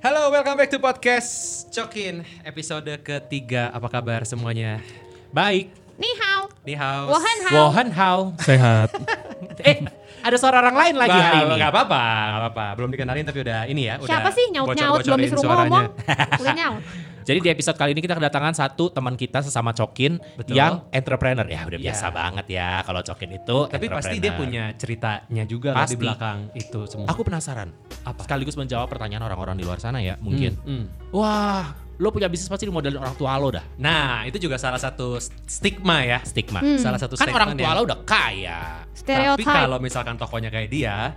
Halo, welcome back to podcast Cokin episode ketiga. Apa kabar semuanya? Baik. Ni hao. Ni hao. Wohan hao. Wohan how? Sehat. eh, ada suara orang lain lagi hari ini. Gak apa-apa, gak apa-apa. Belum dikenalin tapi udah ini ya. Siapa udah sih nyaut-nyaut belum disuruh suaranya. ngomong? Udah nyaut. Jadi di episode kali ini kita kedatangan satu teman kita sesama Cokin Betul. yang entrepreneur. Ya udah Ya. biasa banget ya kalau Cokin itu Tapi pasti dia punya ceritanya juga loh di Pasti. belakang itu semua. Aku penasaran. Apa? Sekaligus menjawab pertanyaan orang-orang di luar sana ya, mungkin. Hmm, hmm. Wah, lo punya bisnis pasti dimodalin orang tua lo dah. Nah, itu juga salah satu stigma ya. Stigma. Hmm. Salah satu Kan orang tua yang- lo udah kaya. Tapi Stereotype. kalau misalkan tokonya kayak dia,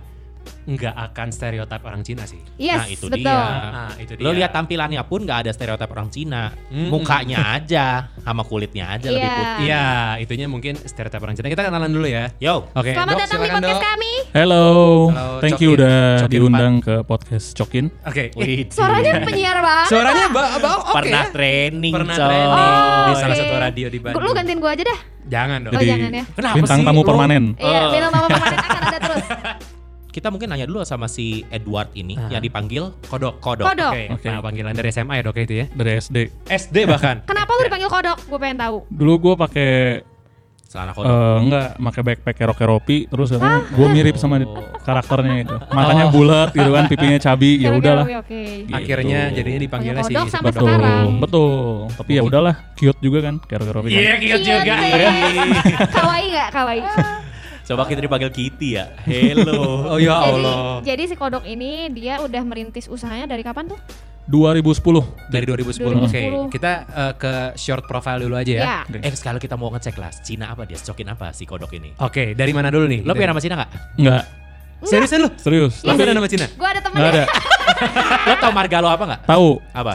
nggak akan stereotip orang Cina sih. Yes, nah, itu betul. dia. Nah, itu dia. Lo lihat tampilannya pun nggak ada stereotip orang Cina. Mm-mm. Mukanya aja sama kulitnya aja lebih Iya. putih. Iya, itunya mungkin stereotip orang Cina. Kita kenalan dulu ya. Yo, Oke, Selamat Dok, datang di podcast Dok. kami. Hello. Halo, Thank Cokin. you udah Cokin diundang ke podcast Cokin. Oke. Wih, Suaranya penyiar banget. Suaranya ba ba oke. pernah training, Pernah training Oh, di salah satu radio di Bandung. Lu gantiin gua aja dah. Jangan dong. Oh, Jadi jangan ya. Kenapa bintang sih tamu permanen. Iya, Oh. bilang mama kemarin akan ada terus. Kita mungkin nanya dulu sama si Edward ini Ah. yang dipanggil Kodok. Kodok. Kodok. Oke. Oke. Nah, panggilan dari SMA ya dok itu ya. Dari SD. SD bahkan. Kenapa lu dipanggil kodok? Gue pengen tahu. Dulu gue pakai Celana kodok. eh, enggak pakai backpack kayak Rocky Terus katanya gue mirip sama di- karakternya itu. Matanya bulat gitu kan, pipinya cabi. Ya udahlah. Oke, oke. Gitu. Akhirnya jadinya dipanggilnya si Kodok Betul, sekarang. betul. Tapi ya udahlah, cute juga kan, kayak Rocky kan. Iya, cute juga. Iya, Kawaii nggak? Kawaii. Coba kita dipanggil Kitty ya. Hello. Oh ya Jadi, Allah. jadi si kodok ini dia udah merintis usahanya dari kapan tuh? 2010. Dari 2010. Oke, 2010. kita eh, ke short profile dulu aja ya. Ya. eh sekali kita mau ngecek lah Cina apa dia cokin apa si kodok ini. Oke, dari mana dulu nih? Lo punya nama Cina nggak? Enggak, Seriusan lu? serius. Lo ada nama Cina? Gue ada Enggak temennya. ada. Lo tau marga lo apa nggak? Tahu. Apa?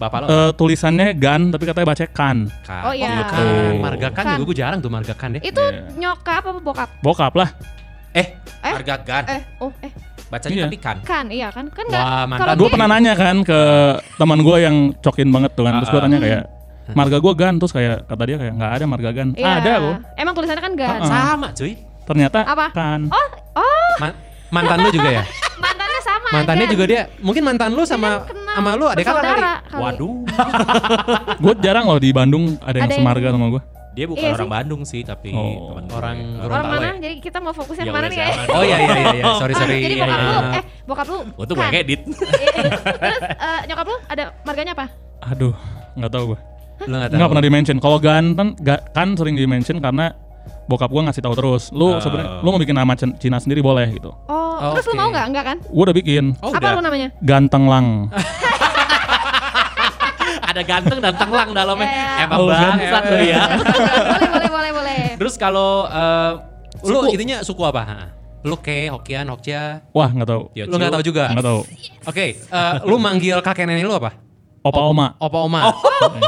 Bapak lo? Eh, tulisannya Gan tapi katanya baca Kan. Kan. Oh, iya. Kan, Gitu. marga kan Kan. juga gue jarang tuh marga kan ya. Itu Iya. nyokap apa bokap? Bokap lah. Eh, Eh? marga Gan. Eh, oh, eh, Bacanya Iya. tapi kan. kan, iya kan, kan nggak. Wah, mantan kalau Gue dia- pernah nanya kan ke teman gue yang cokin banget tuh kan. Terus gue Ah, ah. tanya kayak marga gue Gan terus kayak kata dia kayak nggak ada marga Gan. Iya. Ada kok. Emang tulisannya kan gan. Ah, ah. Sama cuy. Ternyata Apa? Kan. Oh, oh, Ma- mantan lu juga ya? mantannya sama. Mantannya Gan. juga dia. Mungkin mantan lu sama Sama lu ada kakak kali. Waduh. Gue jarang loh di Bandung ada yang Ada yang- semarga sama gue. Dia bukan Iya orang sih. Bandung sih tapi Oh. teman. Orang. Gorontalo Orang mana? ya? Jadi kita mau fokusnya Ya ke mana udah, nih ya? Oh iya iya iya, iya. sorry sorry. Jadi bokap lu, iya. eh bokap lu. Untung gue kan. ngedit. Terus eh, nyokap lu ada marganya apa? Aduh, nggak tahu gue. Lu nggak pernah di mention. Kalau Gan kan, ga- kan sering di mention karena bokap gue ngasih tahu terus. Lu Oh. sebenarnya lu mau bikin nama Cin- Cina sendiri boleh gitu. Oh, Oh, terus lu mau nggak? Enggak kan? Gue udah bikin Oh, apa udah. lu namanya? Ganteng Lang. Ada ganteng dan tenglang dalamnya. Iya, iya. Emang Oh, bangsat lu ya. boleh, boleh, boleh, boleh. Terus kalau Lu suku- itunya suku apa? Ha? Lu ke Hokian, Hokja. Wah nggak tahu. Lu nggak tahu juga. Nggak tahu. Oke, eh, lu manggil kakek nenek lu apa? Opa oma. Opa oma.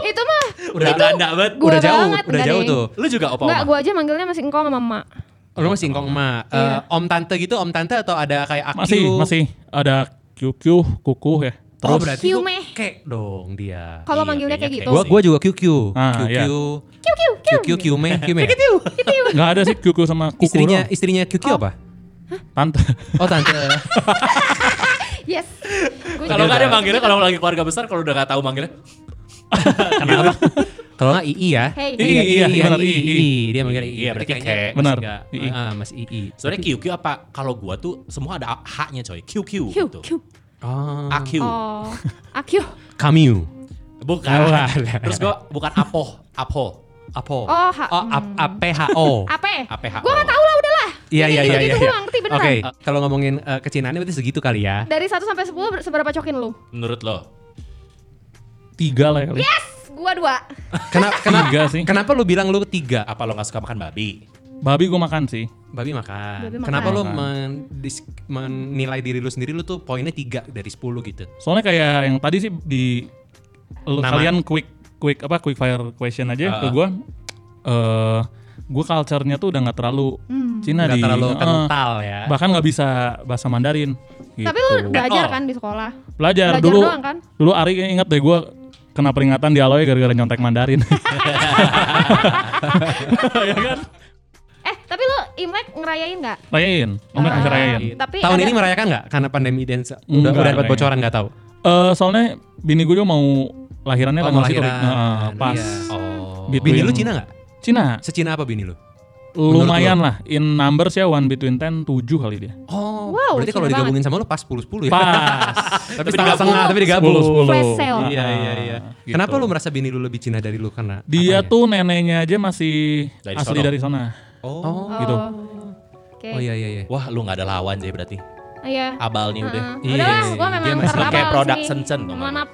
Itu mah udah Belanda banget. Udah jauh, banget, udah enggak jauh tuh. Lu juga opa Enggak, gua aja manggilnya masih engkong sama emak. Lu masih ingkong emak. Eh, Iya. om tante gitu, om tante atau ada kayak aku? Masih masih ada QQ, kuku ya. Oh, Terus berarti tuh Kiume. kek dong dia. Kalau Iya, manggilnya kayak gitu. Gua gua juga QQ. Ah, QQ. iya. Kiu kiu kiu. QQ Kiume, Kiume. nggak ada sih QQ sama kuku Istrinya istrinya QQ apa? Tante. Oh, tante. Yes. Kalau nggak ada manggilnya kalau lagi keluarga besar kalau udah nggak tahu manggilnya. Kenapa? Kalau nggak II ya. Hey. Ii, iya, benar, II. II. Dia manggil II. Iya, berarti kayak- Benar, II. Ah, masih II. Sebenarnya QQ apa? Kalau gua tuh semua ada H-nya coy. QQ gitu. kiu. Oh. AQ. Oh, akyu. Camus. Bukan. Terus gua bukan Apo, Apo. Apo. Oh, ha- Oh, ap- APHO. Apa? APH. Gua nggak tahu lah udahlah. Iya iya iya iya. Nggak ngerti beneran. Oke, kalau ngomongin uh, kecinaannya berarti segitu kali ya. Dari 1 sampai 10 ber- seberapa cokin lu? Menurut lo? Tiga lah ya. Yes, gua dua. Kenapa kenapa Tiga sih. kenapa lu bilang lu tiga? Apa lo nggak suka makan babi? Babi gue makan sih. Babi makan. Babi makan. Kenapa lu mendis- menilai diri lu sendiri lu tuh poinnya tiga dari 10 gitu? Soalnya kayak yang tadi sih di lu kalian quick quick apa quick fire question aja ke Ah. gue. Eh gue culture-nya tuh udah nggak terlalu Cina Nggak di terlalu eh, kental ya. bahkan nggak bisa bahasa Mandarin. Gitu. Tapi lu belajar Oh. kan di sekolah? belajar, Belajar dulu. doang kan? Dulu Ari inget deh gue kena peringatan di Aloy gara-gara nyontek Mandarin. ya kan? Eh, tapi lu Imlek ngerayain nggak? Rayain, Om Ah, masih rayain. Tapi Tahun ada- ini merayakan nggak? Karena pandemi dan udah Enggak, udah dapat bocoran nggak tahu. Eh, soalnya bini gue juga mau lahirannya Oh, tanggal mau situ. lahiran. Nah, pas. Iya. Oh. Between- Bini lu Cina nggak? Cina. Secina apa bini lu? Lumayan lah. In numbers ya one between 10 7 kali dia. Oh, Wow, berarti kalau digabungin sama lu pas 10-10 ya? Pas. tapi setengah-setengah tapi digabung. 10 Flash sale. Iya, iya, iya. Gitu. Kenapa lu merasa bini lu lebih Cina dari lu? Karena Dia apanya? tuh neneknya aja masih Dari asli sono. dari sana. Oh. gitu. Oke. Oh iya iya iya. Wah, lu nggak ada lawan sih berarti. Iya. Abal nih udah. Iya, Udah iya, gua iya. memang Dia masih terabal kayak produk Mama. Manap.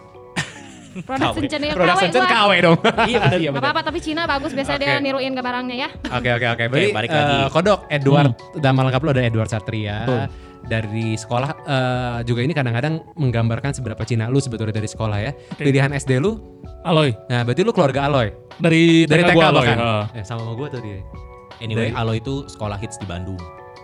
Produk KW. Shenzhen ya Produk gua. KW dong. Iya benar iya Gak apa-apa tapi Cina bagus biasanya dia niruin ke barangnya ya. Oke oke oke. Berarti balik eh, lagi. kodok Edward nama lengkap lu ada Edward Satria. Betul. Dari sekolah eh, juga ini kadang-kadang menggambarkan seberapa Cina lu sebetulnya dari sekolah ya. Pilihan SD lu. Aloy. Nah, berarti lu keluarga Aloy. Dari Dari TK TK gua Aloy. bahkan. heeh. Eh, sama sama gua tuh dia. Anyway, Dari- Alo itu sekolah hits di Bandung.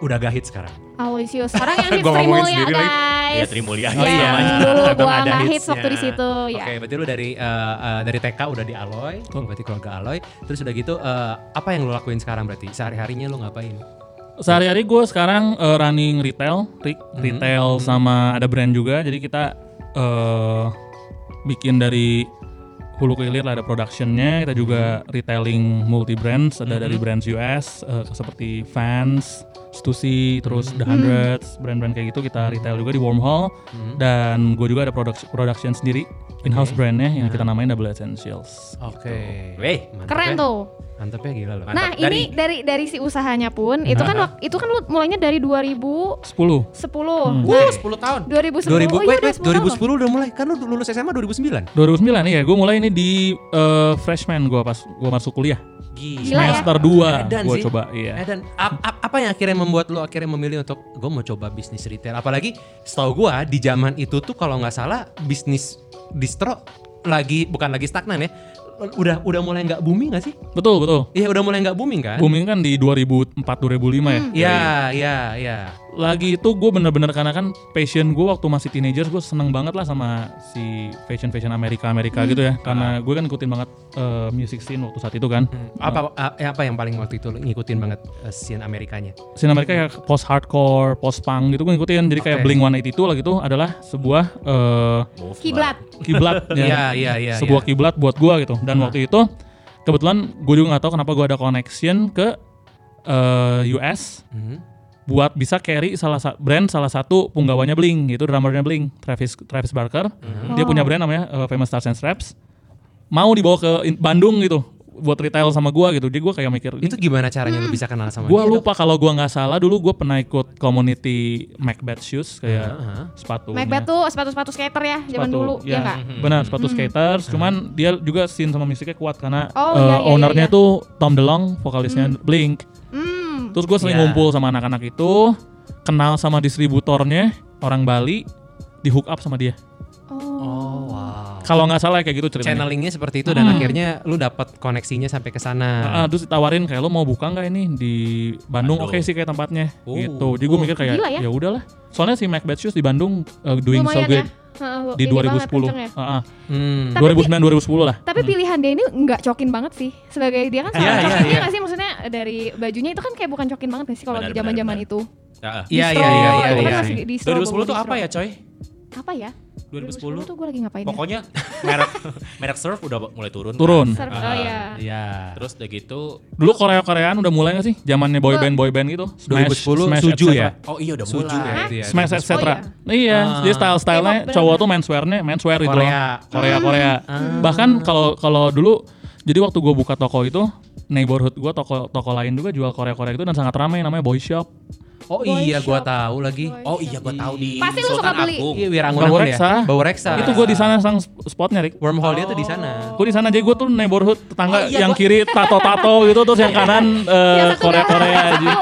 Udah gak hit sekarang. Aloysius. Sekarang yang hits Trimulya guys. Iya, Trimulya. Ya, Oh iya. Dulu gua ada nggak hits hitsnya. waktu di situ ya. Oke, berarti lu dari eh, eh, dari TK udah di Aloy, berarti keluarga Aloy. Terus udah gitu eh, apa yang lu lakuin sekarang berarti? Sehari-harinya lu ngapain? Sehari-hari gue sekarang eh, running retail, Rick. Hmm. retail sama ada brand juga. Jadi kita eh bikin dari hulu ke hilir lah, ada productionnya. Kita juga retailing multi brands, ada dari brands US eh, seperti Vans, Stussy, terus The Hundreds, brand-brand kayak gitu kita retail juga di Wormhole. Dan gue juga ada production, production sendiri in-house brandnya yang kita namain Double Essentials. Oke. Weh, Mantep Keren ya. tuh. Mantep ya gila loh. Nah, Mantap. ini dari dari si usahanya pun itu kan itu kan lu mulainya dari 2010. 10. Nah, Uh, 10 tahun. 2010. 2000 oh, iya, wait, wait, 10 tahun 2010 udah mulai kan lu lulus SMA 2009. 2009 iya, gue mulai ini di eh, freshman gue pas gue masuk kuliah. Gila ya. Semester 2 Edan gue sih. coba iya. Dan ap- ap- apa yang akhirnya membuat lu akhirnya memilih untuk gue mau coba bisnis retail? Apalagi setahu gua di zaman itu tuh kalau nggak salah bisnis distro lagi bukan lagi stagnan ya. Udah udah mulai nggak booming nggak sih? Betul, betul. Iya udah mulai nggak booming kan? Booming kan di 2004 2005 ya. Iya iya iya. Lagi itu gue bener-bener karena kan passion gue waktu masih teenagers gue seneng banget lah sama si fashion fashion Amerika Amerika gitu ya. Karena gue kan ngikutin banget eh, music scene waktu saat itu kan. Apa a- apa yang paling waktu itu ngikutin banget eh, scene Amerikanya? Scene Amerika ya post hardcore, post punk gitu gue ngikutin. Jadi kayak. Blink 182 lah gitu adalah sebuah eh, Move, Kiblat. kiblat ya. Iya iya iya. sebuah iya. kiblat buat gua gitu dan waktu itu kebetulan gue juga nggak tahu kenapa gua ada connection ke eh, US Mhm. Buat bisa carry salah sa- brand salah satu punggawanya Blink itu drummernya Blink Travis Travis Barker dia Oh. punya brand namanya eh, Famous Stars and Straps mau dibawa ke Bandung gitu buat retail sama gua gitu jadi gua kayak mikir Itu gimana caranya lu bisa kenal sama Gua dia? lupa kalau gua nggak salah dulu gua pernah ikut community Macbeth shoes kayak Heeh. sepatu Macbeth tuh sepatu-sepatu skater ya zaman sepatu, dulu, ya enggak? Benar, sepatu skaters. Cuman dia juga scene sama musiknya kuat karena Oh, eh, iya, iya, ownernya iya. tuh Tom DeLonge, vokalisnya Blink. Terus gue sering Iya. ngumpul sama anak-anak itu, kenal sama distributornya orang Bali, di hook up sama dia. Oh. Oh. Kalau nggak salah kayak gitu ceritanya. Channelingnya seperti itu dan akhirnya lu dapat koneksinya sampai ke sana. Ah, terus ditawarin kayak lo mau buka nggak ini di Bandung? Oke sih kayak tempatnya Oh. gitu. Jadi gue mikir kayak ya. ya udahlah. Soalnya si Macbeth Shoes di Bandung uh, doing so Lumayan good ya. Di ini banget 2010. kenceng ya. Ah. Hmm. Tapi 2009 2010 lah. Tapi pilihan dia ini nggak cokin banget sih. Sebagai dia kan Iya, iya, cokinnya iya. nggak sih maksudnya dari bajunya itu kan kayak bukan cokin banget sih kalau di zaman-zaman itu. Nah, Iya iya iya iya. itu kan iya. masih distro, 2010 tuh apa ya coy? Apa ya? 2010 tuh gue lagi ngapain ya? Pokoknya merek merek surf udah mulai turun. Turun. Surf, oh Ah, iya. Iya. Terus udah gitu Dulu Korea Koreaan udah mulai gak sih? Zamannya boy band boy band gitu. 2010 Smash, Suju ya? Oh iya udah Suju mulai. ya itu ya. Smash etc. Oh, Iya, Ah. dia style stylenya cowok tuh menswearnya menswear gitu. Korea. Korea Korea. Bahkan kalau kalau dulu jadi waktu gue buka toko itu neighborhood gue toko toko lain juga jual Korea Korea itu dan sangat ramai namanya Boy Shop. Oh Boy iya gua shop. tahu lagi. Boy Oh iya gua tahu di Pasti lu suka beli. Agung. Iya Wirangun Bau ya. Reksa. Bau Reksa. Itu gue di sana sang spotnya, Rik. Wormhole dia tuh di sana. Gue di sana jadi gue tuh neighborhood tetangga Oh, iya, yang gua- kiri tato-tato gitu terus yang kanan eh, Yang satu Korea Korea darah, aja.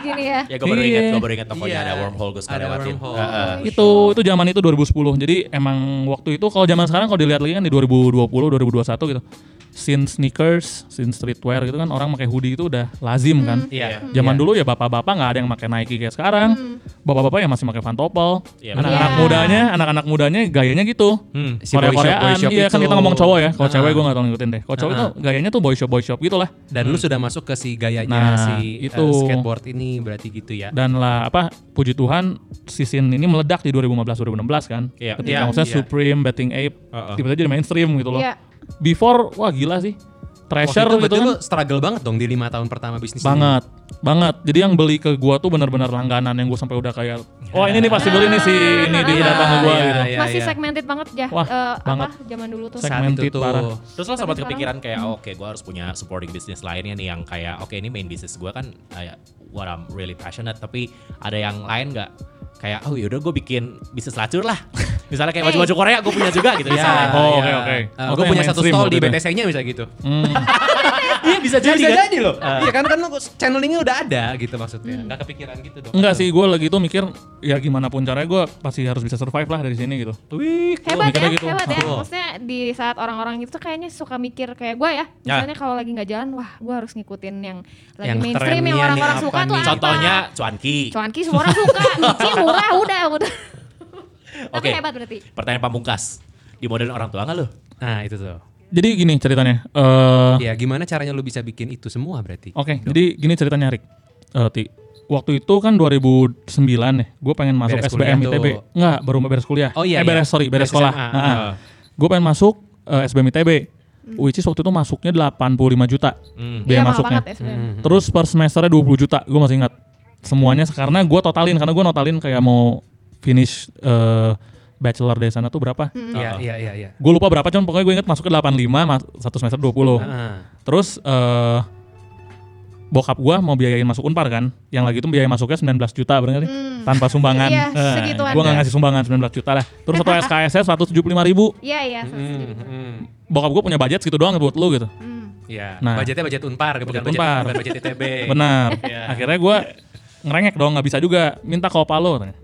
Gini ya. Ya gue baru ingat, Iya. gue baru ingat tokonya Iya. ada wormhole gue suka Ada lewatin. Heeh. itu itu zaman itu 2010 jadi emang waktu itu kalau zaman sekarang kalau dilihat lagi kan di 2020 2021 gitu scene sneakers, scene streetwear gitu kan orang pakai hoodie itu udah lazim kan. Iya. Zaman Iya. dulu ya bapak-bapak nggak ada yang pakai Nike kayak sekarang. Bapak-bapak yang masih pakai pantopel. Iya, anak-anak benar. mudanya, anak-anak mudanya gayanya gitu. Hmm. Si boy shop, Korea-Koreaan. boy shop Iya kan kita ngomong cowok ya. Kalau Ah. cewek gue nggak tahu ngikutin deh. Kalau cowok Ah. itu gayanya tuh boy shop boy shop gitu lah. Dan lu sudah masuk ke si gayanya Nah, si itu. eh, skateboard ini berarti gitu ya. Dan lah apa puji Tuhan season ini meledak di 2015 2016 kan. Iya. Ketika Iya, maksudnya iya. Supreme, Betting Ape, Uh-uh. tiba-tiba jadi mainstream gitu loh. Iya. Before wah gila sih. Waktu Treasure itu gitu kan. struggle banget dong di lima tahun pertama bisnis ini. Banget, banget. Jadi yang beli ke gua tuh benar-benar langganan yang gua sampai udah kayak, oh ini nih pasti beli nih si ini dia Iya, datang ke gua iya, gitu. iya, Masih segmented banget ya. Wah, eh, banget. apa zaman dulu tuh. Segmented itu tuh. parah. Terus lo sempat kepikiran kayak, oh, oke, gue harus punya supporting bisnis lainnya nih yang kayak, oke, ini main bisnis gue kan kayak what I'm really passionate, tapi ada yang lain nggak? Kayak, oh yaudah gue bikin bisnis lacur lah. misalnya kayak Hey. baju-baju Korea gue punya juga gitu. Misalnya. Oh, iya. oke, oke. Eh, gua punya satu stall di. BTC-nya bisa gitu. Hmm. Iya bisa Jadi jadi bisa kan? jadi loh. Iya kan kan channelingnya udah ada gitu maksudnya. Enggak kepikiran gitu dong. Enggak sih, gue lagi tuh mikir ya gimana pun caranya gue pasti harus bisa survive lah dari sini gitu. Wih, Hebat ya, gitu. hebat ya. Maksudnya di saat orang-orang itu tuh kayaknya suka mikir kayak gue ya. Misalnya kalau lagi nggak jalan, wah gue harus ngikutin yang lagi Yang mainstream yang orang-orang suka tuh apa. Contohnya cuanki. Cuanki semua orang suka, Michi murah udah udah. Tapi Oke. hebat berarti. Pertanyaan pamungkas. Di model orang tua nggak lo? Nah, itu tuh. Jadi gini ceritanya. eh Ya gimana caranya lu bisa bikin itu semua berarti? Oke, jadi gini ceritanya Rik. Eh, Ti. Waktu itu kan 2009 ya, gue pengen masuk Beres SBM ITB. tuh. Enggak, baru beres kuliah. Oh, iya, eh, beres iya. sorry, beres, Beres sekolah. SMA. Ah. Gue pengen masuk eh, SBM ITB. Which is waktu itu masuknya 85 juta Hmm. biaya Iya, mahal masuknya. banget ya. Hmm. Terus per semesternya 20 juta, gue masih ingat. Semuanya karena gue totalin, karena gue notalin kayak mau finish eh, bachelor dari sana tuh berapa. Iya, iya, iya, iya. Gue lupa berapa, cuman pokoknya gue inget masuk ke 85, mas- satu semester 20. Ah. Terus eh bokap gua mau biayain masuk Unpar kan. Yang lagi itu biaya masuknya 19 juta sih? Hmm. Tanpa sumbangan. Iya, Eh, segituan. gua nggak ngasih sumbangan 19 juta lah. Terus satu SKS-nya 175 ribu. Iya iya. Hmm, hmm. Bokap gua punya budget segitu doang buat lu gitu. Hmm. Iya, Nah. budgetnya budget Unpar, bukan Budget budget, Unpar. bukan budget ITB. Benar. Iya. Akhirnya gua ngerengek dong nggak bisa juga. Minta ke opa lo katanya.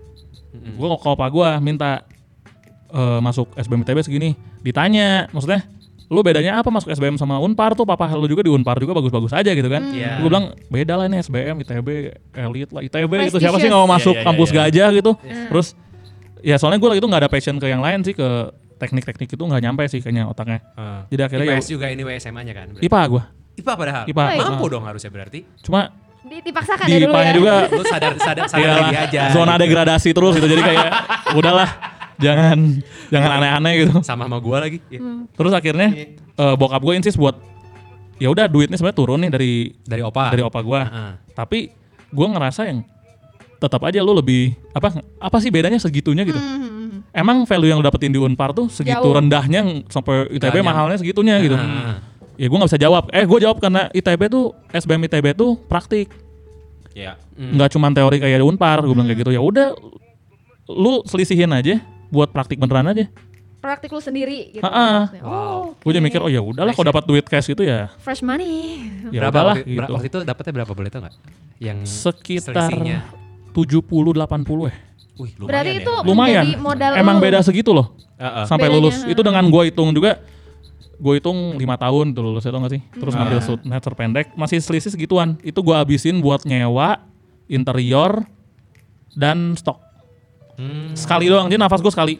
Gua ke opa gua minta eh, masuk SBM ITB segini. Ditanya, maksudnya lu bedanya apa masuk SBM sama Unpar tuh papa lu juga di Unpar juga bagus-bagus aja gitu kan Iya. gue bilang beda lah ini SBM ITB elit lah ITB gitu siapa sih nggak mau masuk Iya, iya, kampus iya, iya. gajah gitu terus ya soalnya gue lagi itu nggak ada passion ke yang lain sih ke teknik-teknik itu nggak nyampe sih kayaknya otaknya Ah. jadi akhirnya ya IPS juga ini SMA-nya kan. berarti. IPA gue IPA padahal. IPA. Mampu Ah. dong harusnya berarti. cuma Di- Dipaksakan di ya dulu IPA-nya ya. juga Lu sadar sadar sadar ya, diri aja. zona gitu. degradasi terus gitu jadi kayak udahlah jangan jangan aneh-aneh gitu sama sama gua lagi. Hmm. terus akhirnya eh, bokap gue insist buat ya udah duitnya sebenarnya turun nih dari Dari opa. dari opa gue Heeh. tapi gue ngerasa yang tetap aja lu lebih apa apa sih bedanya segitunya gitu Hmm. emang value yang lu dapetin di Unpar tuh segitu Jauh. rendahnya sampai ITB Nggak mahalnya segitunya gitu Heeh. ya gue nggak bisa jawab eh gue jawab karena ITB tuh SBM ITB tuh praktik Ya. Hmm. nggak cuma teori kayak di Unpar gue bilang kayak gitu ya udah lu selisihin aja buat praktik beneran aja Praktik lu sendiri gitu. Ha-ha. maksudnya. Oh, gue jadi mikir oh ya udahlah kalau dapat duit cash gitu ya fresh money. ya berapa waktu, gitu waktu itu dapatnya berapa boleh tau nggak? Yang sekitar selisihnya. 70 80 eh Wih, lumayan Berarti ya. itu lumayan menjadi modal emang lu. beda segitu loh Heeh. sampai Bedanya, lulus ha. itu dengan gue hitung juga gue hitung lima tahun tuh lulus itu nggak sih terus Hmm. ngambil semester pendek masih selisih segituan itu gue habisin buat nyewa interior dan stok Hmm. sekali doang jadi nafas gue sekali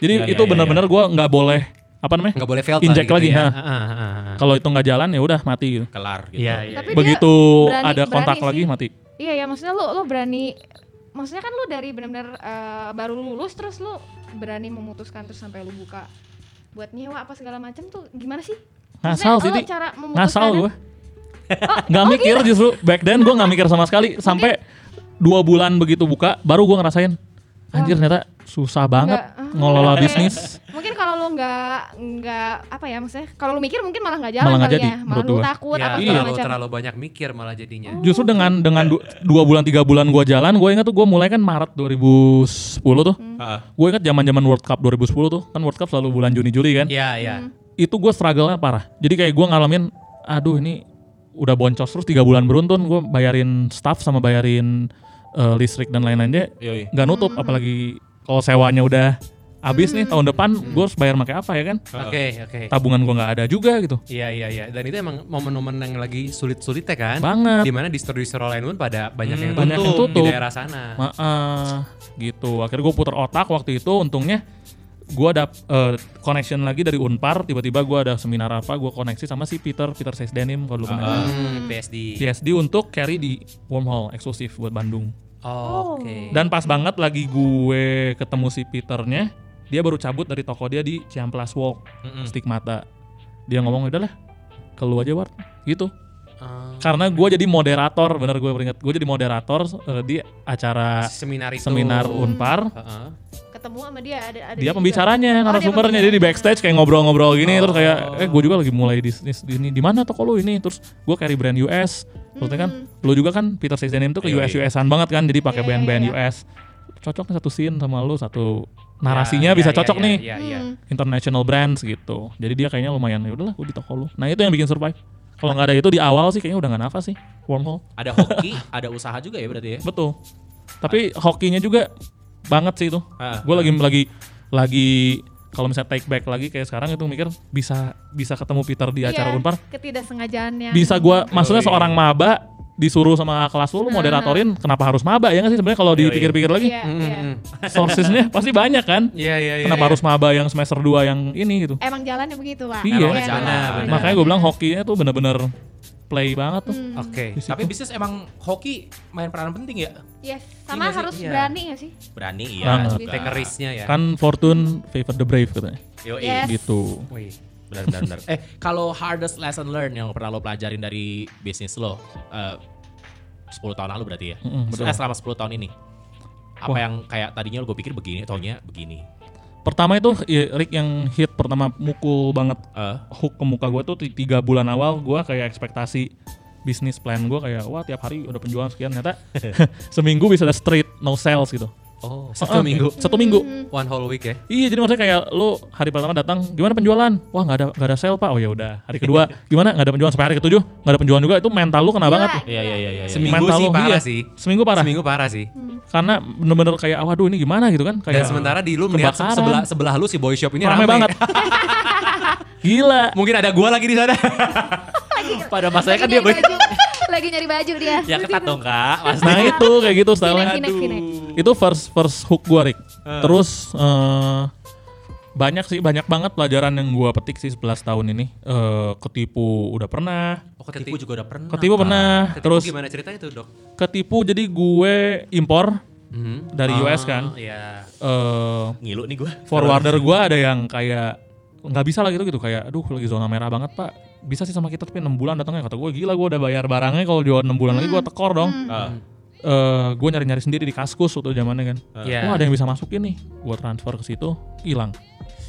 jadi Iya, itu iya, benar-benar gue nggak boleh apa namanya nggak boleh fail Inject lagi, ha. ya. Ah, ah, ah, ah. kalau itu nggak jalan ya udah mati gitu Kelar gitu. Iya, iya. Tapi dia begitu berani- ada kontak berani lagi sih. mati Iya ya, maksudnya lu lu berani maksudnya kan lu dari benar-benar eh, baru lulus terus lu berani memutuskan terus sampai lu buka buat nyewa apa segala macam tuh gimana sih? ngasal sih cara memutuskan ngasal gue nggak mikir justru back then gue nggak mikir sama sekali sampai dua bulan begitu buka baru gue ngerasain anjir ternyata susah banget Nggak, ah. ngelola bisnis Mungkin kalau lu nggak nggak apa ya maksudnya kalau lu mikir mungkin malah nggak jalan Malah nggak kali jadi, ya. Malah menurut lu gua. takut Ya, apa Iya. terlalu, macam. terlalu banyak mikir malah jadinya. justru dengan dengan du- dua bulan tiga bulan gue jalan gue ingat tuh gue mulai kan Maret 2010 tuh Heeh. gue ingat zaman zaman World Cup 2010 tuh kan World Cup selalu bulan Juni Juli kan Iya, iya. itu gue struggle-nya parah jadi kayak gue ngalamin aduh ini udah boncos terus tiga bulan beruntun gue bayarin staff sama bayarin eh, listrik dan lain-lainnya nggak nutup apalagi kalau sewanya udah abis nih tahun depan gue harus bayar pakai apa ya kan? Oke, oke. Tabungan gue nggak ada juga gitu. Iya iya iya dan itu emang momen-momen yang lagi sulit-sulit ya kan Banget. di mana distro-distro lain pun pada banyak yang banyak yang tutup, tutup. di daerah sana Ma- eh, gitu. Akhirnya gue putar otak waktu itu. Untungnya gue ada eh, connection lagi dari Unpar. Tiba-tiba gue ada seminar apa, gue koneksi sama si Peter Peter Says Denim kalau lu pernah dengar. hmm, PSD PSD untuk carry di Wormhole eksklusif buat Bandung. Oh, oke Dan pas banget lagi gue ketemu si Peternya, dia baru cabut dari toko dia di Ciamplas Walk, Mm-mm. Stigmata. Dia ngomong udahlah, keluar aja Ward, gitu. Ah, Karena gue jadi moderator, bener gue beringat, gue jadi moderator eh, di acara seminar itu seminar Unpar. Heeh. Ketemu sama dia ada ada Dia pembicaranya, Oh, narasumbernya dia dia di backstage kayak ngobrol-ngobrol gini, terus kayak, Oh. eh gue juga lagi mulai bisnis di ini, di mana toko lu ini, terus gue carry brand US, maksudnya kan, lu juga kan Peter Says Denim tuh ke Iya, US iya. USan banget kan, jadi pakai Iya, band-band iya. US, cocok nih satu scene sama lu, satu narasinya Ya, bisa ya, cocok ya, nih, Iya iya. Hmm. international brands gitu, jadi dia kayaknya lumayan, ya udahlah gue di toko lu, nah itu yang bikin survive. Kalau nggak ada itu di awal sih kayaknya udah nggak nafas sih, wormhole. Ada hoki, ada usaha juga ya berarti ya. Betul. Tapi hokinya juga banget sih itu. Ah, Gue lagi lagi lagi kalau misalnya take back lagi kayak sekarang itu mikir bisa bisa ketemu Peter di acara Iya, Unpar. Ketidaksengajaannya. Bisa gua maksudnya Yoi. seorang maba disuruh sama kelas lu, lu moderatorin kenapa harus maba ya nggak sih sebenarnya kalau dipikir-pikir lagi Iya, Mm, iya. sourcesnya pasti banyak kan Iya iya iya. kenapa iya. harus maba yang semester 2 yang ini gitu Emang jalannya begitu, Pak. Iya. Emang Iya, jalan, benar. makanya gue bilang hokinya tuh bener-bener play banget tuh Hmm. Oke. Situ. Tapi bisnis emang hoki main peranan penting ya. Yes, Iya sama harus Iya. berani gak sih? Berani iya. Banget. juga. Take a risk-nya ya. kan Fortune favor the brave katanya Yoi. Yes. gitu Wih. Benar benar benar. eh, kalau hardest lesson learn yang pernah lo pelajarin dari bisnis lo eh 10 tahun lalu berarti ya. Mm-mm, betul. Eh, selama 10 tahun ini. Apa Wah. yang kayak tadinya lo gue pikir begini, taunya begini. Pertama itu ya, Rick yang hit pertama mukul banget. Eh, hook ke muka gue tuh ti- tiga bulan awal gue kayak ekspektasi bisnis plan gue kayak wah tiap hari udah penjualan sekian ternyata seminggu bisa ada straight no sales gitu Oh, satu Ah, minggu. satu minggu One whole week ya. iya jadi maksudnya kayak lu hari pertama datang gimana penjualan wah nggak ada nggak ada sale pak oh ya udah hari kedua gimana nggak ada penjualan sampai hari ketujuh nggak ada penjualan juga itu mental lu kena Gila. banget tuh iya iya iya iya. Seminggu Mental sih lu, parah iya. sih. seminggu parah Seminggu parah sih. karena bener-bener kayak waduh ini gimana gitu kan Dan kayak sementara di lu melihat kebakaran. sebelah sebelah lu si boy shop ini rame rame, banget gila Mungkin ada gua lagi di sana. Pada masanya kan dia baju. Lagi nyari baju dia. ya ketat dong kak. Pasti. nah itu kayak gitu style V-neck, V-neck, V-neck. itu first first hook gua Rick terus eh, banyak sih banyak banget pelajaran yang gua petik sih 11 tahun ini Eh, ketipu udah pernah Oh, ketipu juga udah pernah. ketipu pernah Ketipu terus gimana ceritanya tuh, Dok? ketipu jadi gue impor Hmm. dari Oh, US kan Iya. Eh, Ngilu nih gue. forwarder gua ada yang kayak nggak bisa lah gitu gitu kayak aduh lagi zona merah banget pak bisa sih sama kita tapi enam bulan datangnya kata gue gila gue udah bayar barangnya kalau jual enam bulan lagi gue tekor dong Ah. eh gue nyari nyari sendiri di kaskus waktu zamannya kan Iya. wah ada yang bisa masukin nih gue transfer ke situ hilang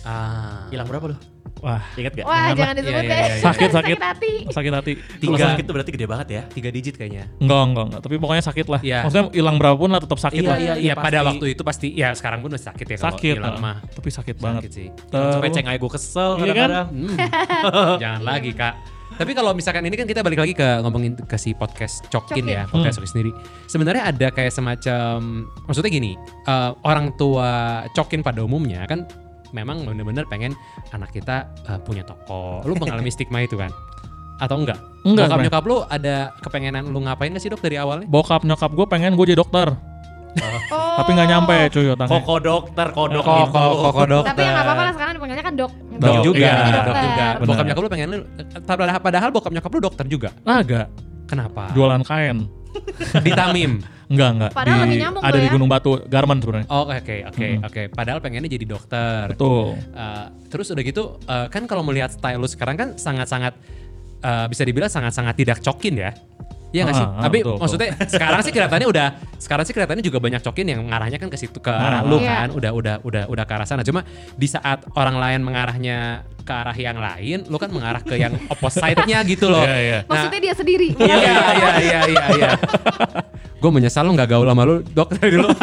Ah. Hilang berapa lo? Wah Ingat gak? Wah, Jangan disebut Iya, deh. iya, iya, iya. Sakit, sakit. hati. sakit hati Kalau Tiga. sakit tuh berarti gede banget ya. Tiga digit kayaknya. enggak enggak enggak tapi pokoknya sakit lah Iya. maksudnya hilang berapa pun lah tetap sakit Iya, lah iya, Iya, pada pasti. waktu itu pasti ya sekarang pun masih sakit ya kalau sakit hilang ah. mah. tapi sakit Sakit banget sih. Terus- Sampai ceng aja gue kesel Iya kan? kadang-kadang. Hmm. Jangan lagi, Kak. Tapi kalau misalkan ini kan kita balik lagi ke ngomongin ke si podcast Cokin Cokin. ya, podcast Cokin sendiri. Sebenarnya ada kayak semacam maksudnya gini, eh, orang tua Cokin pada umumnya kan memang bener-bener pengen anak kita eh, punya toko. Lu mengalami stigma itu kan? Atau enggak? Enggak, Bokap nyokap lu ada kepengenan lu ngapain gak sih dok dari awalnya? bokap nyokap gue pengen gue jadi dokter Oh. tapi nggak nyampe cuy otaknya Koko dokter, kodok Koko, gitu. koko dokter. Tapi ya nggak apa-apa lah sekarang dipanggilnya kan dok. Dok Dok, juga, iya, dok dokter. juga. Benar. Bokap nyokap lu pengen lu padahal, padahal bokap nyokap lu dokter juga. agak Kenapa? jualan kain Di Tamim. enggak enggak Padahal lebih nyambung ada di ya. Gunung Batu garment sebenarnya Oh, oke oke Hmm. oke. Padahal pengennya jadi dokter. betul Uh, terus udah gitu uh, kan kalau melihat style lu sekarang kan sangat-sangat uh, bisa dibilang sangat-sangat tidak cokin ya. Iya nggak sih? Ah, ah, Tapi betul, maksudnya sekarang sih kelihatannya udah sekarang sih kelihatannya juga banyak cokin yang mengarahnya kan ke situ ke arah Ah. lu Iya. kan. Udah udah udah udah ke arah sana. Cuma di saat orang lain mengarahnya ke arah yang lain, lu kan mengarah ke yang opposite-nya gitu loh. Iya, iya. Maksudnya dia sendiri. Iya iya iya iya iya. Gue menyesal lu nggak gaul sama lu dok dari dulu.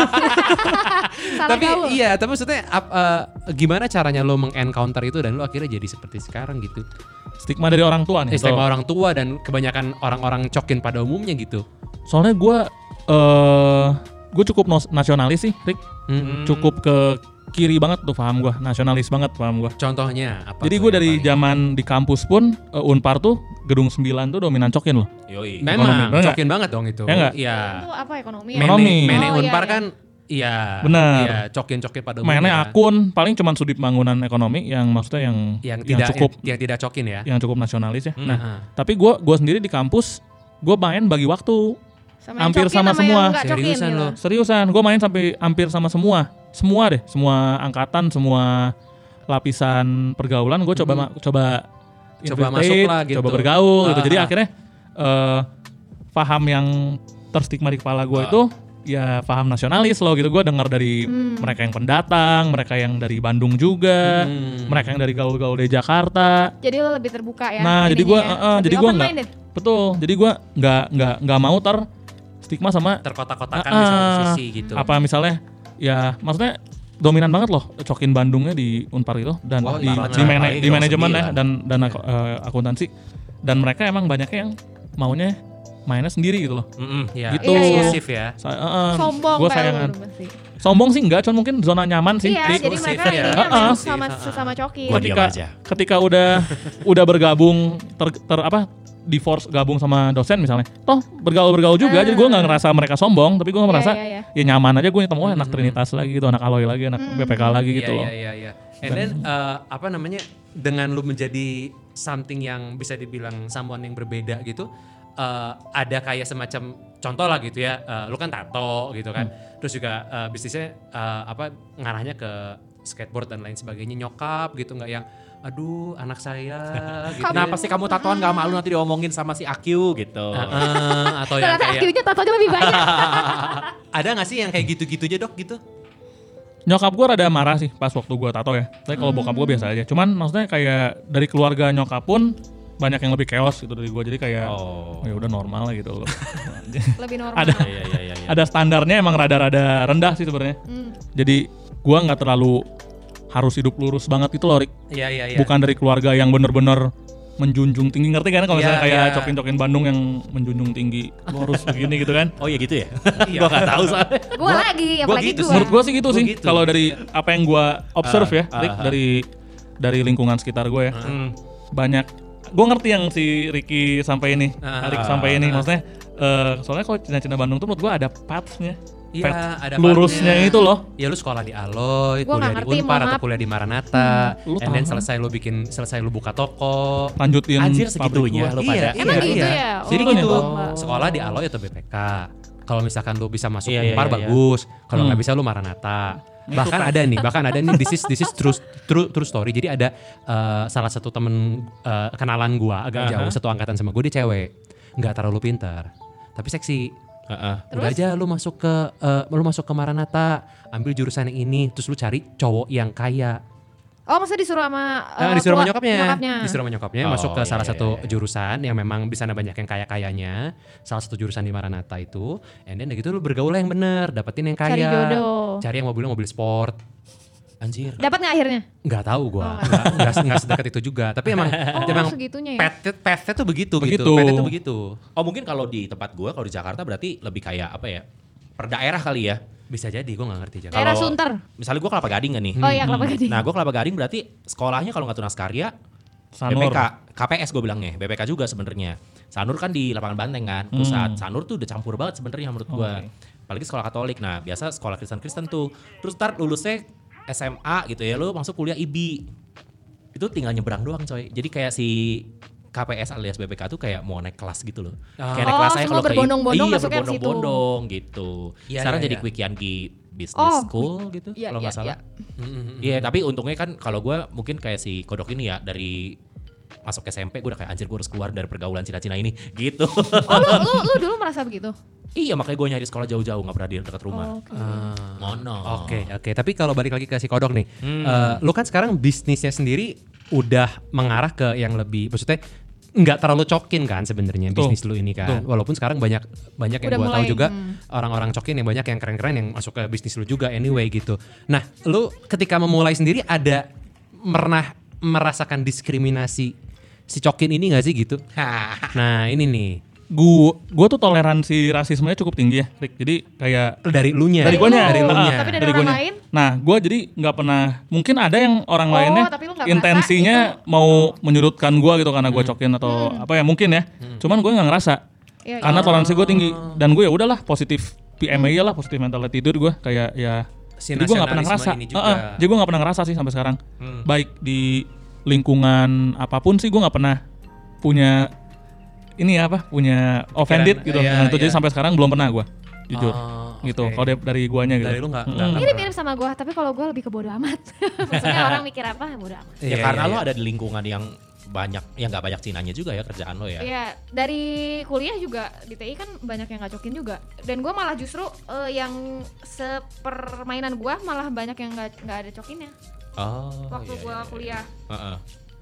Salah tapi gaul. iya, tapi maksudnya eh, gimana caranya lo mengencounter itu dan lo akhirnya jadi seperti sekarang gitu. stigma dari orang tua nih Betul. orang tua dan kebanyakan orang-orang cokin pada umumnya gitu. soalnya gue eh gue cukup nasionalis sih Rick Hmm. cukup ke kiri banget tuh paham gua, nasionalis banget paham gua. Contohnya apa? Jadi gue dari paling- zaman di kampus pun eh, Unpar tuh gedung 9 tuh dominan cokin loh. Yoi. Memang ekonomi, cokin banget dong itu. Ya? Iya. Itu apa ekonomi? ya? Mene, Ekonomi. Mene Oh, iya, Unpar iya. kan iya. Benar. Iya, cokin-cokin pada Mainnya umumnya. akun paling cuman sudut bangunan ekonomi yang maksudnya yang yang tidak cukup yang, yang tidak cokin ya. yang cukup nasionalis ya. Nah, Heeh. tapi gua gua sendiri di kampus gue main bagi waktu Sama yang hampir cokin sama yang semua. Seriusan gitu. lo? seriusan gue main sampai hampir sama semua semua deh semua angkatan semua lapisan pergaulan gue coba ma- coba Coba masuk lah gitu. coba bergaul gitu Ah, jadi ah. akhirnya eh paham yang terstigma di kepala gue Ah. itu ya paham nasionalis loh gitu gue dengar dari mereka yang pendatang mereka yang dari Bandung juga Hmm. mereka yang dari gaul-gaul dari Jakarta Jadi lo lebih terbuka ya. Nah, jadi gua, ya. eh, eh, Lebih jadi gua open-minded. betul jadi gue nggak nggak nggak mau ter stigma sama terkotak-kotakan di satu ah. sisi gitu. apa misalnya ya maksudnya dominan banget loh cokin Bandungnya di Unpar itu dan Oh, di, di, mana- di manajemen ya sembilan. dan dan aku- eh, akuntansi dan mereka emang banyaknya yang maunya mainnya sendiri gitu loh Mm-mm. ya, gitu. eksklusif ya. Sa- eh, eh, Sombong gua sayangan sombong sih enggak cuman mungkin zona nyaman sih Iya, jadi mereka ya. ini Ah, memang ah. sama Ah, ah. sesama coki. Ketika aja. ketika udah udah bergabung ter, ter apa di force gabung sama dosen misalnya toh bergaul bergaul juga Ah. jadi gue nggak ngerasa mereka sombong tapi gue Iya, merasa iya, iya. ya nyaman aja gue ketemu oh, anak Trinitas lagi gitu anak Aloy lagi anak BPK lagi gitu Iya, loh Iya iya iya. And then uh, apa namanya dengan lu menjadi something yang bisa dibilang someone yang berbeda gitu uh, ada kayak semacam contoh lah gitu ya. uh, lu kan tato gitu kan. Hmm. Terus juga uh, bisnisnya uh, apa ngarahnya ke skateboard dan lain sebagainya nyokap gitu nggak yang aduh anak saya gitu. Kenapa sih kamu tatoan gak malu nanti diomongin sama si Akyu gitu. Uh, atau yang kayak aktifnya tatonya lebih banyak. ada nggak sih yang kayak gitu-gitu aja dok gitu? nyokap gue rada marah sih pas waktu gue tato ya tapi kalau bokap gue biasa aja cuman maksudnya kayak dari keluarga nyokap pun banyak yang lebih chaos gitu dari gue jadi kayak Oh. oh, ya udah normal lah gitu loh lebih normal. ada Iya iya iya. iya. ada standarnya emang rada-rada rendah sih sebenarnya Hmm. jadi gue nggak terlalu harus hidup lurus banget gitu loh Rik Iya iya iya. bukan dari keluarga yang bener-bener menjunjung tinggi ngerti kan kalau misalnya Iya, kayak iya. cokin-cokin Bandung yang menjunjung tinggi lu harus begini gitu kan Oh iya gitu ya. Gua gak tahu soalnya. Gue lagi, gua apalagi gitu gue. sih. menurut gue sih gitu Gua sih gitu. kalau dari apa yang gue observe ya Ah, Rik ah, ah. dari dari lingkungan sekitar gue ya Hmm. banyak gue ngerti yang si Ricky sampai ini Ah, Arik ah, sampai ini maksudnya eh, soalnya kalau Cina-Cina Bandung tuh menurut gue ada pathsnya Iya, ada lurusnya partnya. itu loh Ya lu sekolah di Aloy, Gua kuliah di ngerti, Unpar atau kuliah di Maranata, Lu and then selesai lu bikin selesai lu buka toko. lanjutin Anjir pabrik segitunya lu pada. Emang gitu ya? Jadi Oh, gitu. Mbak. Sekolah di Aloy atau BPK. Kalau misalkan lu bisa masuk Iya, iya, Unpar iya, iya. bagus. Kalau nggak Hmm. bisa lu Maranata. Bahkan ada nih, bahkan ada nih this is this is true true, true story. Jadi ada eh, salah satu temen eh, kenalan gua agak Aha. jauh satu angkatan sama gue dia cewek. nggak terlalu pintar, tapi seksi. Heeh. Udah aja lu masuk ke eh, lu masuk ke Maranata, ambil jurusan yang ini, terus lu cari cowok yang kaya. Oh, maksudnya disuruh sama Ah, eh, disuruh sama nyokapnya. nyokapnya. Disuruh sama nyokapnya Oh, masuk ke iya, salah iya, satu iya. jurusan yang memang di sana banyak yang kaya-kayanya. Salah satu jurusan di Maranata itu. And then udah gitu lu bergaul lah yang bener, dapetin yang kaya. Cari jodoh. Cari yang mobilnya mobil sport. Anjir. Dapat nggak akhirnya? Nggak tahu gua. Oh, Nggak nggak nggak sedekat itu juga. Tapi emang Oh, emang segitunya ya. path path-nya tuh begitu, Begitu. gitu. Path-nya tuh begitu. Oh mungkin kalau di tempat gua kalau di Jakarta berarti lebih kayak apa ya? Per daerah kali ya. Bisa jadi gua nggak ngerti. Daerah Kalau- Sunter. Misalnya gua kelapa gading kan nih. Oh iya, kelapa gading. Nah, gua kelapa gading berarti sekolahnya kalau nggak tunas karya Sanur. BPK, KPS gue bilangnya, BPK juga sebenarnya. Sanur kan di lapangan Banteng kan, pusat. Sanur tuh udah campur banget sebenarnya menurut gua. Apalagi sekolah Katolik. Nah, biasa sekolah Kristen-Kristen tuh. Terus ntar lulusnya SMA gitu ya, lu masuk kuliah IB. Itu tinggal nyebrang doang coy. Jadi kayak si KPS alias BPK tuh kayak mau naik kelas gitu loh. Ah. Kayak naik Oh, kelas saya semua kalau berbondong-bondong iya, berbondong-bondong gitu. Iya, Sekarang iya, jadi iya. Quick Yankee Business Oh, School gitu Iya, kalau nggak iya, salah. iya. Mm-mm. Iya, tapi untungnya kan kalau gue mungkin kayak si kodok ini ya dari masuk SMP gue udah kayak anjir gue harus keluar dari pergaulan Cina-Cina ini gitu. Oh, lu, lu, lu dulu merasa begitu? iya makanya gue nyari sekolah jauh-jauh nggak pernah di dekat rumah. Oh, oke. Ah. Ngono. Oke, oke. Tapi kalau balik lagi ke si kodok nih, Hmm. eh, lu kan sekarang bisnisnya sendiri udah mengarah ke yang lebih, maksudnya nggak terlalu cokin kan sebenarnya bisnis lu ini kan. Betul. Walaupun sekarang banyak banyak yang Udah gua tahu juga hmm. orang-orang cokin yang banyak yang keren-keren yang masuk ke bisnis lu juga anyway gitu. Nah, lu ketika memulai sendiri ada pernah merasakan diskriminasi si cokin ini gak sih gitu? Nah ini nih gua gua tuh toleransi rasismenya cukup tinggi ya, Rick. Jadi kayak Dari lu nya. dari guanya, Dari lu nya. Tapi dari orang lain? Nah, gua jadi nggak pernah. Mungkin ada yang orang Oh, lainnya tapi lu nggak intensinya mau menyudutkan gua gitu karena Hmm. gua cokin atau apa ya mungkin ya. Cuman gue nggak ngerasa. Iya, karena iya. toleransi gue tinggi dan gue ya udahlah positif PMA lah positif mental attitude gue kayak ya Si jadi gue nggak pernah ngerasa juga. Heeh, jadi gue nggak pernah ngerasa sih sampai sekarang Hmm. baik di lingkungan apa pun sih gue nggak pernah punya ini ya apa punya offended gitu iya, nah itu jadi iya. sampai sekarang belum pernah gue jujur Oh, gitu oke. kalau dari- guanya gitu Dari lu nggak- Mm-mm. nggak- nggak Mirip-mirip sama gua, tapi kalau gua lebih ke bodo amat. Maksudnya orang mikir apa, bodo amat. Ya Iya, karena iya, lo iya. ada di lingkungan yang banyak, ya nggak banyak Cinanya juga ya kerjaan lo ya. Iya, dari kuliah juga di TI kan banyak yang ngacokin juga. Dan gua malah justru eh, yang sepermainan gua malah banyak yang nggak nggak ada cokinnya. Oh. Waktu iya, gua iya, iya. kuliah, Heeh.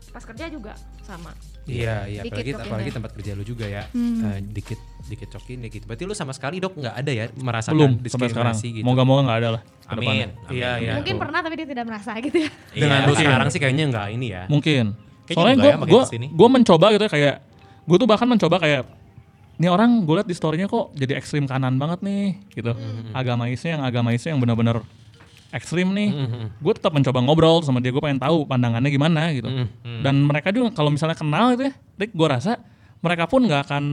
Pas kerja juga sama. Iya, iya. Dikit Apalagi, apalagi tempat kerja lu juga ya. Hmm. Eh, dikit, dikit cokin gitu. Berarti lu sama sekali dok nggak ada ya merasakan belum sampai sekarang diskriminasi gitu. moga-moga nggak ada lah Amin. Iya, iya. Mungkin tuh. pernah tapi dia tidak merasa gitu ya. Dengan Iya. lu sekarang sih kayaknya nggak ini ya. mungkin Kayaknya soalnya gue ya gue mencoba gitu ya kayak gue tuh bahkan mencoba kayak ini orang gue liat di storynya kok jadi ekstrim kanan banget nih gitu Hmm. agamaisnya yang agamaisnya yang benar-benar ekstrim nih Mhm. gue tetap mencoba ngobrol sama dia gue pengen tahu pandangannya gimana gitu Mhm. dan mereka juga kalau misalnya kenal itu ya Rick gue rasa mereka pun nggak akan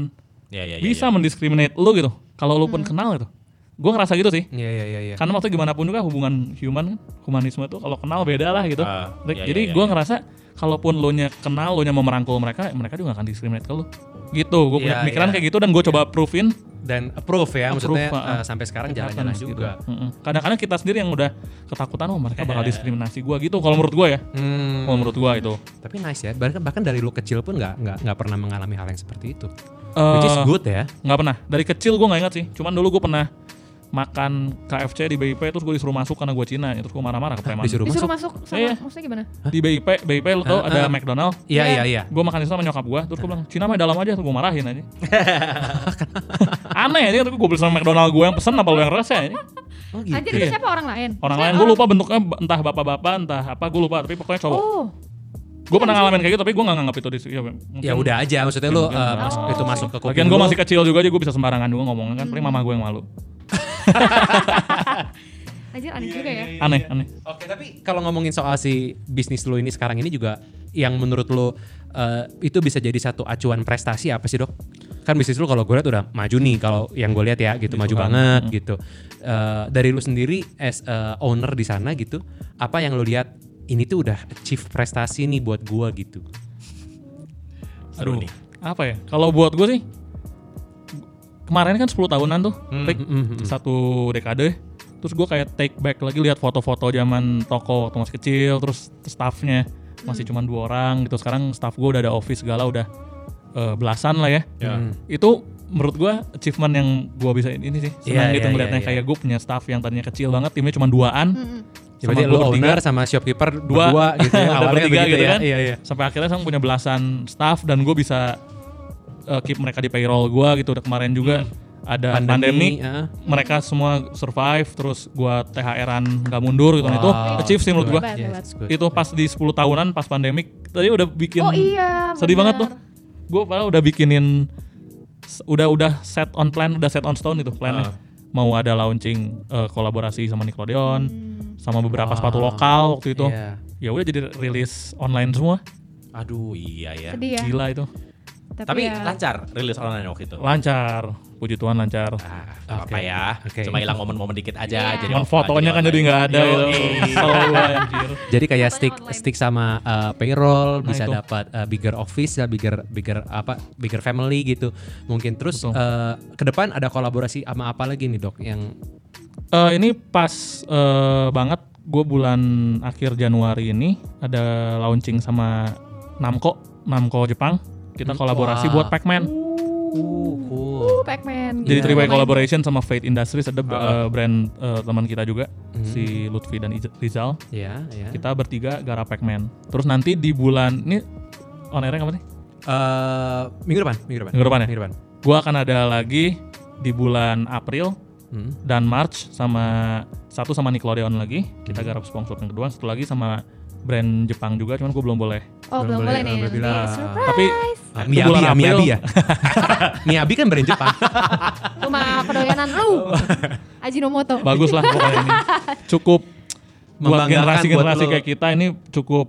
Iya, iya, iya, bisa iya. mendiskriminate lu gitu kalau lu pun kenal gitu gue ngerasa gitu sih Iya, iya, iya, iya. karena maksudnya gimana pun juga hubungan human humanisme tuh kalau kenal beda lah gitu Ah, Rick, iya, jadi iya, gue iya. ngerasa kalaupun lo nya kenal lo nya mau merangkul mereka mereka juga gak akan diskriminate ke lo gitu gue punya Iya, pemikiran iya. kayak gitu dan gue coba proofin Dan approve ya, maksudnya Approve, ah. eh, sampai sekarang jalan-jalan happens juga. gitu. Kadang-kadang kita sendiri yang udah ketakutan oh mereka bakal diskriminasi gue gitu kalau menurut gue ya Hmm. kalau menurut gue itu Tapi nice ya. Bahkan bahkan dari lu kecil pun nggak nggak nggak pernah mengalami hal yang seperti itu. Eh, Which is good ya. nggak pernah dari kecil gue nggak ingat sih cuman dulu gue pernah makan KFC di BIP terus gue disuruh masuk karena gue Cina terus gue marah-marah ke preman Disuruh Disuruh masuk. masuk sama Iya. maksudnya gimana? di BIP BIP lo tau Ah, ada ah. McDonald Iya, iya, iya. gue makan di sana sama nyokap gue terus gue bilang Cina mah dalam aja terus gue marahin aja aneh aja gue beli sama McDonald gue yang pesen apa lu yang rasa ini Oh gitu. Anjir itu Iya. siapa orang lain? orang Maksudnya lain gue lupa bentuknya entah bapak-bapak entah apa gue lupa tapi pokoknya cowok Oh, gue pernah ngalamin kayak gitu tapi gue gak nganggap itu di ya, mungkin- Ya udah aja maksudnya lu nggak. mas- itu masuk ke kuping Lagian gue masih kecil juga aja gue bisa sembarangan juga ngomongnya kan paling mama gue yang malu anjir aneh juga ya. aneh aneh Oke, tapi kalau ngomongin soal si bisnis lu ini sekarang ini juga yang menurut lu eh, itu bisa jadi satu acuan prestasi apa sih, Dok? Kan bisnis lu kalau gue lihat udah maju nih kalau yang gue lihat ya gitu, maju Tuhan. banget gitu. Eh, dari lu sendiri as a owner di sana gitu, apa yang lu lihat ini tuh udah achieve prestasi nih buat gua gitu. Seru Aduh, nih. apa ya kalau buat gue sih kemarin kan 10 tahunan tuh Rick, mm, mm, mm. satu dekade terus gue kayak take back lagi lihat foto-foto zaman toko waktu masih kecil terus staffnya masih cuma dua orang gitu sekarang staff gue udah ada office segala udah eh, belasan lah ya. Hmm. itu menurut gue achievement yang gue bisa ini sih senang Iya, gitu iya, ngeliatnya iya, kayak gue punya staff yang tadinya kecil banget timnya cuma duaan. Ya, berarti sama lu bertiga. owner sama shopkeeper Dua. dua gitu ya. Awalnya bertiga gitu ya. kan. Iya, iya. sampai akhirnya sekarang punya belasan staff dan gue bisa uh, keep mereka di payroll gue gitu udah kemarin juga ada pandemi, ah. mereka semua survive terus gue THR-an nggak mundur gitu Nah, itu Wow. achieve sih menurut gue Yes, itu pas di 10 tahunan pas pandemik tadi udah bikin Oh iya. sedih banget tuh bener. gue padahal udah bikinin udah udah set on plan udah set on stone itu plannya Ah. mau ada launching uh, kolaborasi sama Nickelodeon Hmm. sama beberapa Wow. sepatu lokal waktu itu Iya. ya udah jadi rilis online semua Aduh iya ya. Sedih ya. gila itu Tapi ya, lancar rilis online waktu itu. lancar puji Tuhan lancar Ah, nggak apa Oke. ya. Oke. Cuma hilang momen-momen dikit aja. Iya. Jadi cuman fotonya kan jadi nggak ada gitu gua, anjir. Jadi kayak stick online. stick sama uh, payroll Nah, bisa dapat uh, bigger office ya bigger bigger apa bigger family gitu. Mungkin terus Betul. uh, ke depan ada kolaborasi sama apa lagi nih, Dok? Yang Eh, ini pas eh, banget gue bulan akhir Januari ini ada launching sama Namco Namco Jepang kita Hmm, kolaborasi wah. buat Pac-Man uh, cool. Uh, Pac-Man. jadi Iya. three way Lumayan. collaboration sama Fate Industries ada Ah. eh, brand eh, teman kita juga Hmm. si Lutfi dan Iz- Rizal Ya, ya. kita bertiga garap Pac-Man terus nanti di bulan ini on air kapan nih Eh, minggu depan, minggu depan. Minggu depan ya? Minggu depan. gue akan ada lagi di bulan April Hmm. dan March sama satu sama Nickelodeon lagi kita Hmm. garap SpongeBob yang kedua satu lagi sama brand Jepang juga cuman gue belum boleh Oh, Belum belum boleh, boleh nih. belum bilang. Surprise. tapi Ah, Miyabi ya. Miyabi ya. Miyabi kan brand Jepang. Rumah kedoyanan lu. Ajinomoto. Bagus lah pokoknya ini. Cukup buat Membanggakan generasi-generasi buat kayak kita ini cukup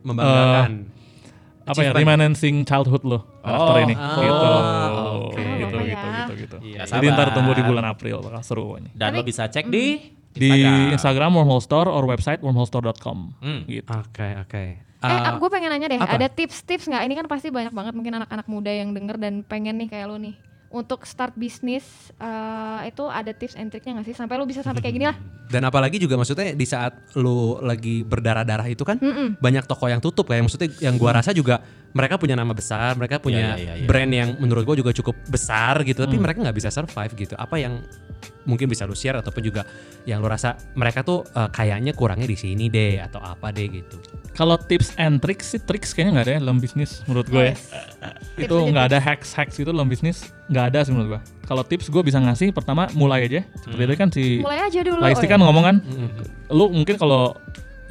Membanggakan. apa ya remanescing childhood lo karakter Oh, ini ah, gitu. oke. gitu Oh, gitu ya. gitu gitu. Iya, Jadi ntar tunggu di bulan April bakal seru pokoknya. Dan lo bisa cek di Di Instagram Wormhole Store or website wormholestore.com Hmm. gitu. Oke, oke. Eh, Ah, gue pengen nanya deh, apa? ada tips-tips nggak? Ini kan pasti banyak banget mungkin anak-anak muda yang denger dan pengen nih kayak lu nih. Untuk start bisnis eh, itu ada tips and triknya nggak sih? Sampai lu bisa sampai kayak gini lah. Dan apalagi juga maksudnya di saat lu lagi berdarah-darah itu kan banyak toko yang tutup kayak maksudnya yang gua rasa juga mereka punya nama besar, mereka punya Iya, iya, iya. brand yang menurut gua juga cukup besar gitu, tapi mereka nggak bisa survive gitu. Apa yang mungkin bisa lu share ataupun juga yang lu rasa mereka tuh eh, kayaknya kurangnya di sini deh atau apa deh gitu. Kalau tips and tricks sih tricks kayaknya nggak ada ya dalam bisnis menurut gue ya. Yes. itu Tips aja, nggak ada hacks hacks itu dalam bisnis nggak ada sih menurut gue. Kalau tips gue bisa ngasih pertama mulai aja. Seperti tadi kan si Mulai aja dulu. Laisti oh ya. kan ngomong kan, lu mungkin kalau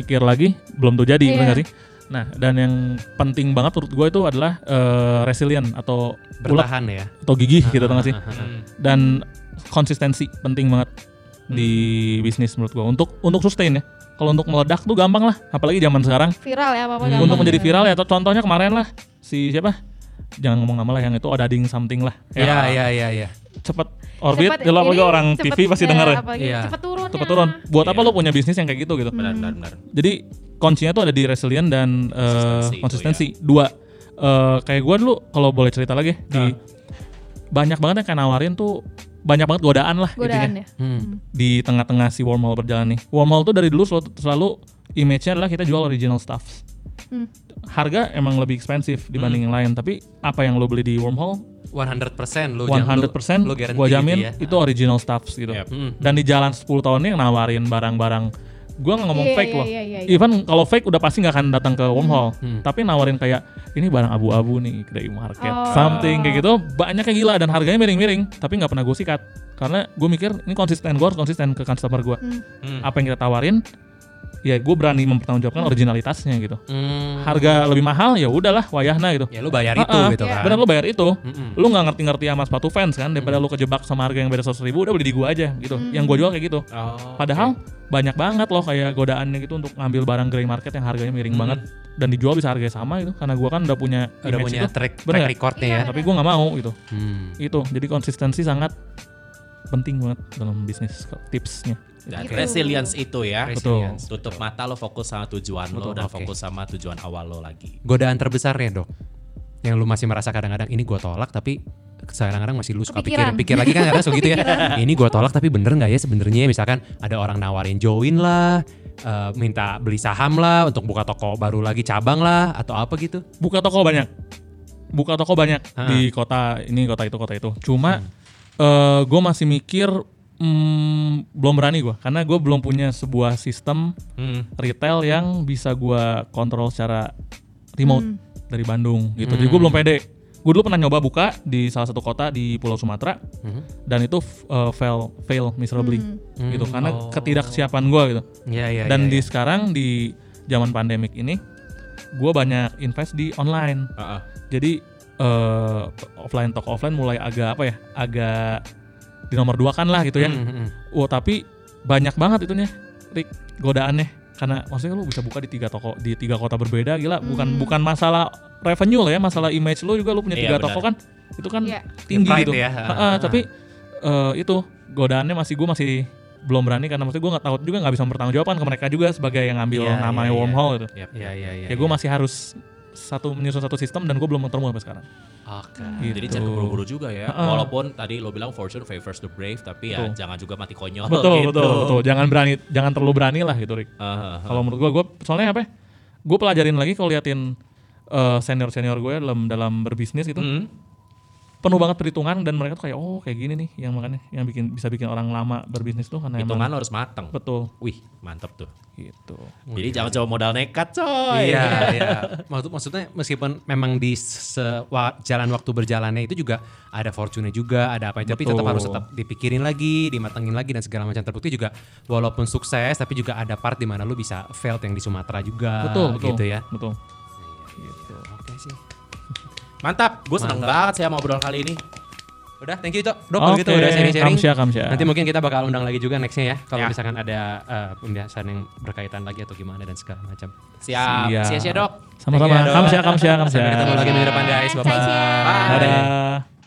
mikir lagi belum tuh jadi, nggak sih? Nah, dan yang penting banget menurut gue itu adalah eh, resilient atau ulet Bertahan ya. atau gigih gitu tau nggak sih? Hmm. Dan konsistensi penting banget di bisnis menurut gue untuk untuk sustain ya. Kalau untuk meledak tuh gampang lah, apalagi zaman sekarang. Viral ya apa-apa Hmm. Untuk menjadi ya. viral ya, atau contohnya kemarin lah si siapa? Jangan ngomong nama lah yang itu odading something lah. Iya, iya, iya, iya. Cepet orbit, Cepet- ya lo apalagi ini orang cepet, TV pasti denger ya. Iya. Cepet turun. Cepet turun. Buat apa Iya. lo punya bisnis yang kayak gitu gitu? Benar, benar, benar. Jadi kuncinya tuh ada di resilient dan eh, Konsistensi itu konsistensi. Dua, eh, kayak gue dulu kalau boleh cerita lagi ya, di banyak banget yang kayak nawarin tuh banyak banget godaan lah Godaan ya. Hmm. di tengah-tengah si wormhole berjalan nih. Wormhole tuh dari dulu selalu, selalu image-nya adalah kita jual original stuff. Hmm. Harga emang lebih ekspensif dibanding yang lain, tapi apa yang lo beli di wormhole 100% lu 100% lu, lu guarantee gua jamin gitu ya. itu original stuff gitu. Yep. Hmm. Dan di jalan 10 tahun ini yang nawarin barang-barang gua nggak ngomong Iya, fake iya, loh. iya, iya, iya. Even kalau fake udah pasti nggak akan datang ke wormhole. Hmm. Tapi nawarin kayak ini barang abu-abu nih dari market, Oh. something kayak gitu banyak yang gila dan harganya miring-miring. Tapi nggak pernah gue sikat karena gue mikir ini konsisten gue harus konsisten ke customer gue. Hmm. Hmm. Apa yang kita tawarin, ya gue berani mempertanggungjawabkan originalitasnya gitu. Hmm. Harga lebih mahal ya udahlah wayahna gitu. Ya lu bayar itu Ah, ah. gitu kan. Bener lu bayar itu. Mm-mm. Lu nggak ngerti-ngerti sama sepatu fans kan daripada lu kejebak sama harga yang beda 100 ribu udah beli di gua aja gitu. Yang gua jual kayak gitu. Oh, Padahal banyak banget loh kayak godaannya gitu untuk ngambil barang grey market yang harganya miring banget dan dijual bisa harganya sama gitu karena gua kan udah punya Udah image punya itu. track, Bener track recordnya ya. Tapi gua nggak mau gitu. Hmm. Itu. Jadi konsistensi sangat penting banget dalam bisnis tipsnya. Dan Gitu. resilience itu ya. Resilience. Tutup mata lo fokus sama tujuan lo Betul, dan oke. fokus sama tujuan awal lo lagi. Godaan terbesarnya dok, yang lu masih merasa kadang-kadang ini gua tolak tapi kadang-kadang masih lu suka pikir Kepikiran. pikir lagi kan kadang suka gitu ya. ini gua tolak tapi bener nggak ya sebenarnya misalkan ada orang nawarin join lah, eh, minta beli saham lah untuk buka toko baru lagi cabang lah atau apa gitu. Buka toko banyak. Buka toko banyak Ah. di kota ini, kota itu, kota itu. Cuma eh gue masih mikir hmm, belum berani gue karena gue belum punya sebuah sistem Hmm. retail yang bisa gua kontrol secara remote Hmm. dari Bandung gitu. Jadi gue belum pede. Gue dulu pernah nyoba buka di salah satu kota di Pulau Sumatera Mhm. dan itu uh, fail fail miserably Hmm. gitu karena Oh. ketidaksiapan gua gitu. Iya iya. dan iya, di iya. sekarang di zaman pandemik ini gue banyak invest di online. Ah, ah. Jadi eh, offline toko offline mulai agak apa ya? Agak di nomor dua kan lah gitu ya. Hmm, hmm, hmm. Wah tapi banyak banget itunya, Rick, godaannya. Karena maksudnya lu bisa buka di tiga toko di tiga kota berbeda, gila. Bukan bukan masalah revenue lah ya, masalah image lu juga lu punya Iya, tiga benar. toko kan, itu kan Iya. tinggi gitu. ya. Ha-ha, tapi eh, itu godaannya masih gue masih belum berani karena maksudnya gue nggak tahu juga nggak bisa mempertanggungjawabkan ke mereka juga sebagai yang ngambil Iya, namanya iya, iya. wormhole gitu. Yap, Iya iya iya. Ya gue masih harus satu menyusun satu sistem dan gue belum ketemu sampai sekarang. Oke. Gitu. Jadi jangan keburu-buru juga ya. Ha-ha. Walaupun tadi lo bilang fortune favors the brave, tapi ya Betul. jangan juga mati konyol. betul gitu. betul betul. Jangan berani, jangan terlalu berani lah gitu, Rick. Ah. Kalau menurut gue, gue soalnya apa? Gue pelajarin lagi kalau liatin senior senior gue dalam dalam berbisnis gitu, Hmm. Penuh banget perhitungan dan mereka tuh kayak oh kayak gini nih yang makanya yang bikin bisa bikin orang lama berbisnis tuh karena Hitungan harus mateng. betul Wih, mantep tuh. gitu. Jadi jangan coba modal nekat, coy. Iya, iya. Maksud, maksudnya meskipun memang di jalan waktu berjalannya itu juga ada fortune juga, ada apa tapi tetap harus tetap dipikirin lagi, dimatengin lagi dan segala macam terbukti juga walaupun sukses tapi juga ada part di mana lu bisa failed yang di Sumatera juga betul betul gitu ya. betul. Gitu. Mantap, gue seneng banget sih sama obrolan kali ini. Udah, thank you, Cok. Dok, kalau gitu udah sharing-sharing. kamsya, kamsya. Nanti mungkin kita bakal undang lagi juga nextnya ya. Kalau Ya. misalkan ada eh, pembahasan yang berkaitan lagi atau gimana dan segala macam. Siap, Siap. sia-sia dok. Sama-sama. Ya. Kamsya, kamsya, kamsya. Sampai ketemu lagi minggu depan guys. Bye-bye. Bye. Dadah.